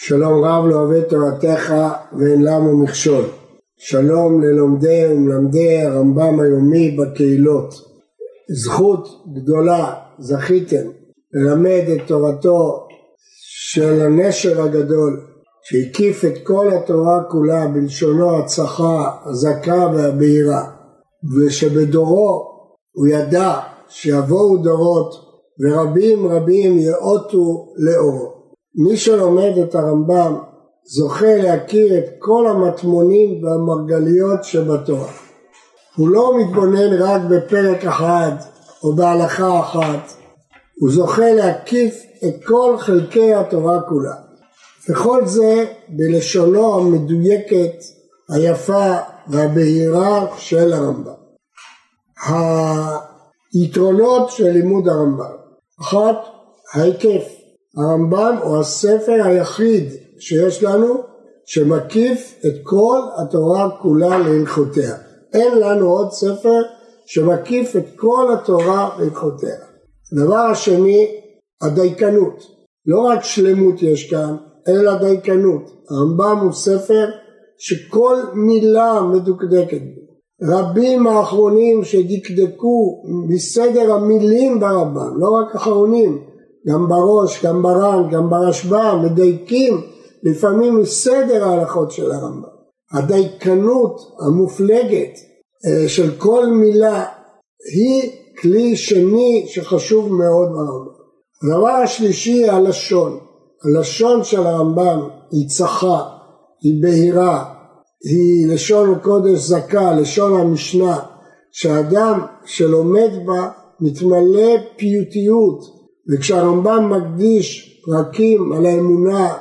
שלום רב לא אוהב תורתך ואין למה מכשול. שלום ללומדי ומלמדי הרמב"ם היומי בקהילות. זכות גדולה זכיתם ללמד את תורתו של הנשר הגדול שהקיף את כל התורה כולה בלשונו הצחה, הזכה והבהירה ושבדורו הוא ידע שיבואו דורות ורבים רבים יאותו לאורו. מי שלומד את הרמב"ם זוכה להכיר את כל המטמונים והמרגליות שבתורה. הוא לא מתבונן רק בפרק אחד או בהלכה אחת, הוא זוכה להקיף את כל חלקי התורה כולה. וכל זה בלשונו המדויקת, היפה והבהירה של הרמב"ם. היתרונות של לימוד הרמב"ם, אחת, ההיקף, הרמב"ם הוא הספר היחיד שיש לנו שמקיף את כל התורה כולה להלכותיה. אין לנו עוד ספר שמקיף את כל התורה להלכותיה. הדבר השני, הדייקנות. לא רק שלמות יש כאן, אלא דייקנות. הרמב"ם הוא ספר שכל מילה מדוקדקת בו. רבים האחרונים שדקדקו בסדר המילים ברמב"ם, לא רק אחרונים, גם בראש, גם בר"ן, גם ברשב"א, מדייקים לפעמים מסדר ההלכות של הרמב"ם. הדייקנות המופלגת אה, של כל מילה היא כלי שני שחשוב מאוד ברמב"ם. הדבר השלישי הלשון. הלשון של הרמב"ם היא צחה, היא בהירה, היא לשון קודש זכה, לשון המשנה, שאדם שלומד בה מתמלא פיוטיות, וכשהרמב"ם מקדיש פרקים על האמונה,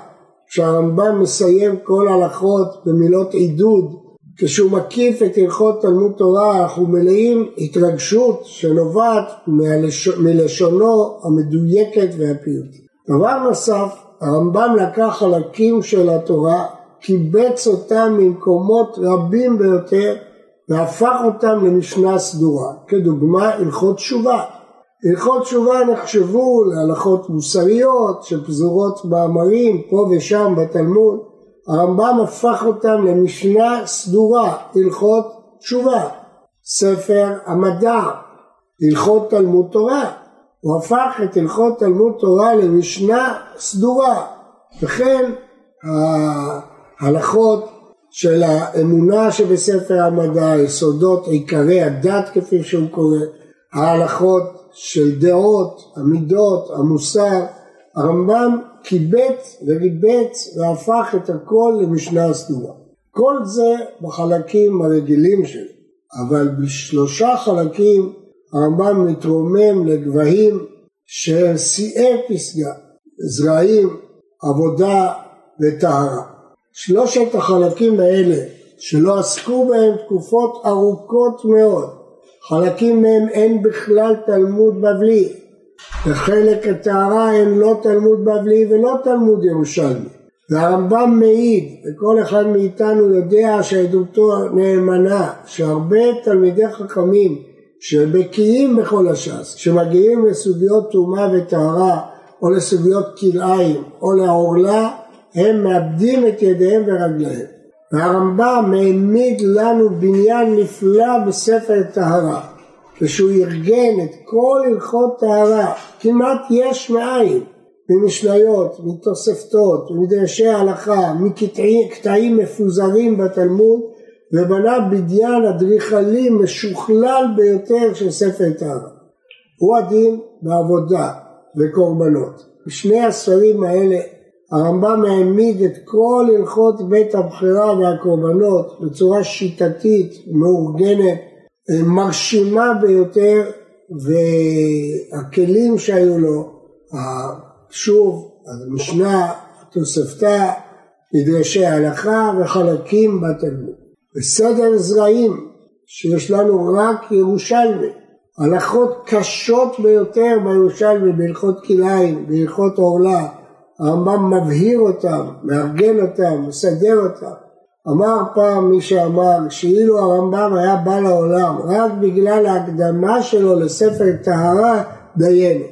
כשהרמב"ם מסיים כל הלכות במילות עידוד, כשהוא מקיף את הלכות תלמוד תורה, אנחנו מלאים התרגשות שנובעת מלש... מלשונו המדויקת והפיוטית. דבר נוסף, הרמב"ם לקח חלקים של התורה, קיבץ אותם ממקומות רבים ביותר והפך אותם למשנה סדורה, כדוגמה הלכות תשובה. הלכות תשובה נחשבו להלכות מוסריות שפזורות מאמרים פה ושם בתלמוד, הרמב"ם הפך אותם למשנה סדורה, הלכות תשובה, ספר המדע, הלכות תלמוד תורה, הוא הפך את הלכות תלמוד תורה למשנה סדורה, וכן ההלכות של האמונה שבספר המדע, יסודות עיקרי הדת כפי שהוא קורא, ההלכות של דעות, המידות, המוסר, הרמב"ם קיבץ וריבץ והפך את הכל למשנה סדורה. כל זה בחלקים הרגילים שלו, אבל בשלושה חלקים הרמב"ם מתרומם לגבהים של שיאי פסגה, זרעים, עבודה וטהרה. שלושת החלקים האלה שלא עסקו בהם תקופות ארוכות מאוד חלקים מהם אין בכלל תלמוד בבלי, וחלק הטהרה אין לא תלמוד בבלי ולא תלמוד ירושלמי. והרמב"ם מעיד, וכל אחד מאיתנו יודע שעדותו נאמנה, שהרבה תלמידי חכמים שבקיאים בכל הש"ס, שמגיעים לסוגיות טומאה וטהרה, או לסוגיות כלאיים, או לעורלה, הם מאבדים את ידיהם ורגליהם. והרמב"ם העמיד לנו בניין נפלא בספר טהרה, כשהוא ארגן את כל הלכות טהרה, כמעט יש מאין, ממשניות, מתוספתות, מדרשי הלכה, מקטעים מפוזרים בתלמוד, ובנה בניין אדריכלי משוכלל ביותר של ספר טהרה. הוא הדין בעבודה וקורבנות. בשני הספרים האלה הרמב"ם העמיד את כל הלכות בית הבחירה והקורבנות בצורה שיטתית, מאורגנת, מרשימה ביותר, והכלים שהיו לו, שוב, המשנה, התוספתא, מדרשי ההלכה וחלקים בתלמוד. בסדר זרעים שיש לנו רק ירושלמי, הלכות קשות ביותר בירושלמי בהלכות כלאיים, בהלכות עורלה, הרמב"ם מבהיר אותם, מארגן אותם, מסדר אותם. אמר פעם מי שאמר שאילו הרמב"ם היה בא לעולם רק בגלל ההקדמה שלו לספר טהרה דיינו.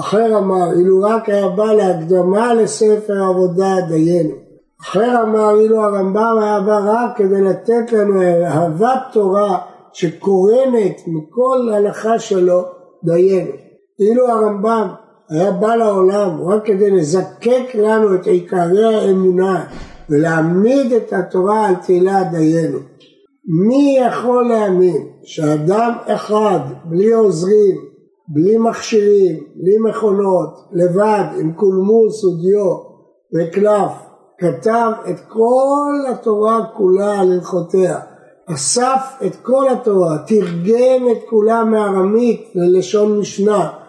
אחר אמר, אילו רק היה בא להקדמה לספר עבודה דיינו. אחר אמר, אילו הרמב"ם היה בא רק כדי לתת לנו אהבת תורה שקורנת מכל הלכה שלו דיינו. אילו הרמב"ם היה בא לעולם רק כדי לזקק לנו את עיקרי האמונה ולהעמיד את התורה על תהילה דיינו. מי יכול להאמין שאדם אחד בלי עוזרים, בלי מכשירים, בלי מכונות, לבד עם קולמוס ודיו וקלף, כתב את כל התורה כולה על הלכותיה, אסף את כל התורה, תרגם את כולה מארמית ללשון משנה,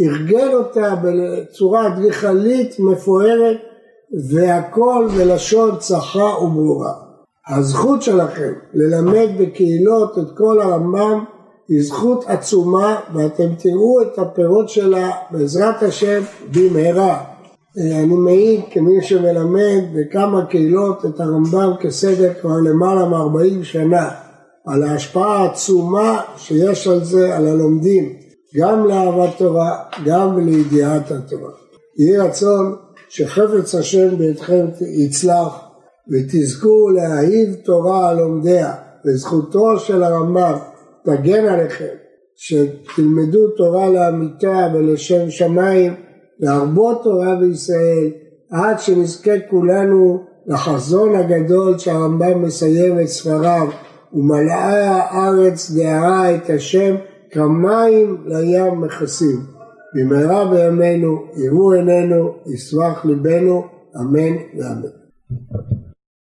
ארגן אותה בצורה אדריכלית מפוארת והכל בלשון צחה וברורה. הזכות שלכם ללמד בקהילות את כל הרמב"ם היא זכות עצומה ואתם תראו את הפירות שלה בעזרת השם במהרה. אני מעיד כמי שמלמד בכמה קהילות את הרמב"ם כסדר כבר למעלה מ-40 שנה על ההשפעה העצומה שיש על זה על הלומדים גם לאהבת תורה גם לידיעת התורה. יהי רצון שחפץ השם בידכם יצלח ותזכו להאהיב תורה על לומדיה וזכותו של הרמב"ם תגן עליכם שתלמדו תורה לאמיתה ולשם שמיים להרבות תורה בישראל עד שנזכה כולנו לחזון הגדול שהרמב"ם מסיים את ספריו ומלאה הארץ דהרה את השם כמים לים מכסים. במהרה בימינו יראו עינינו ישמח ליבנו אמן ואמן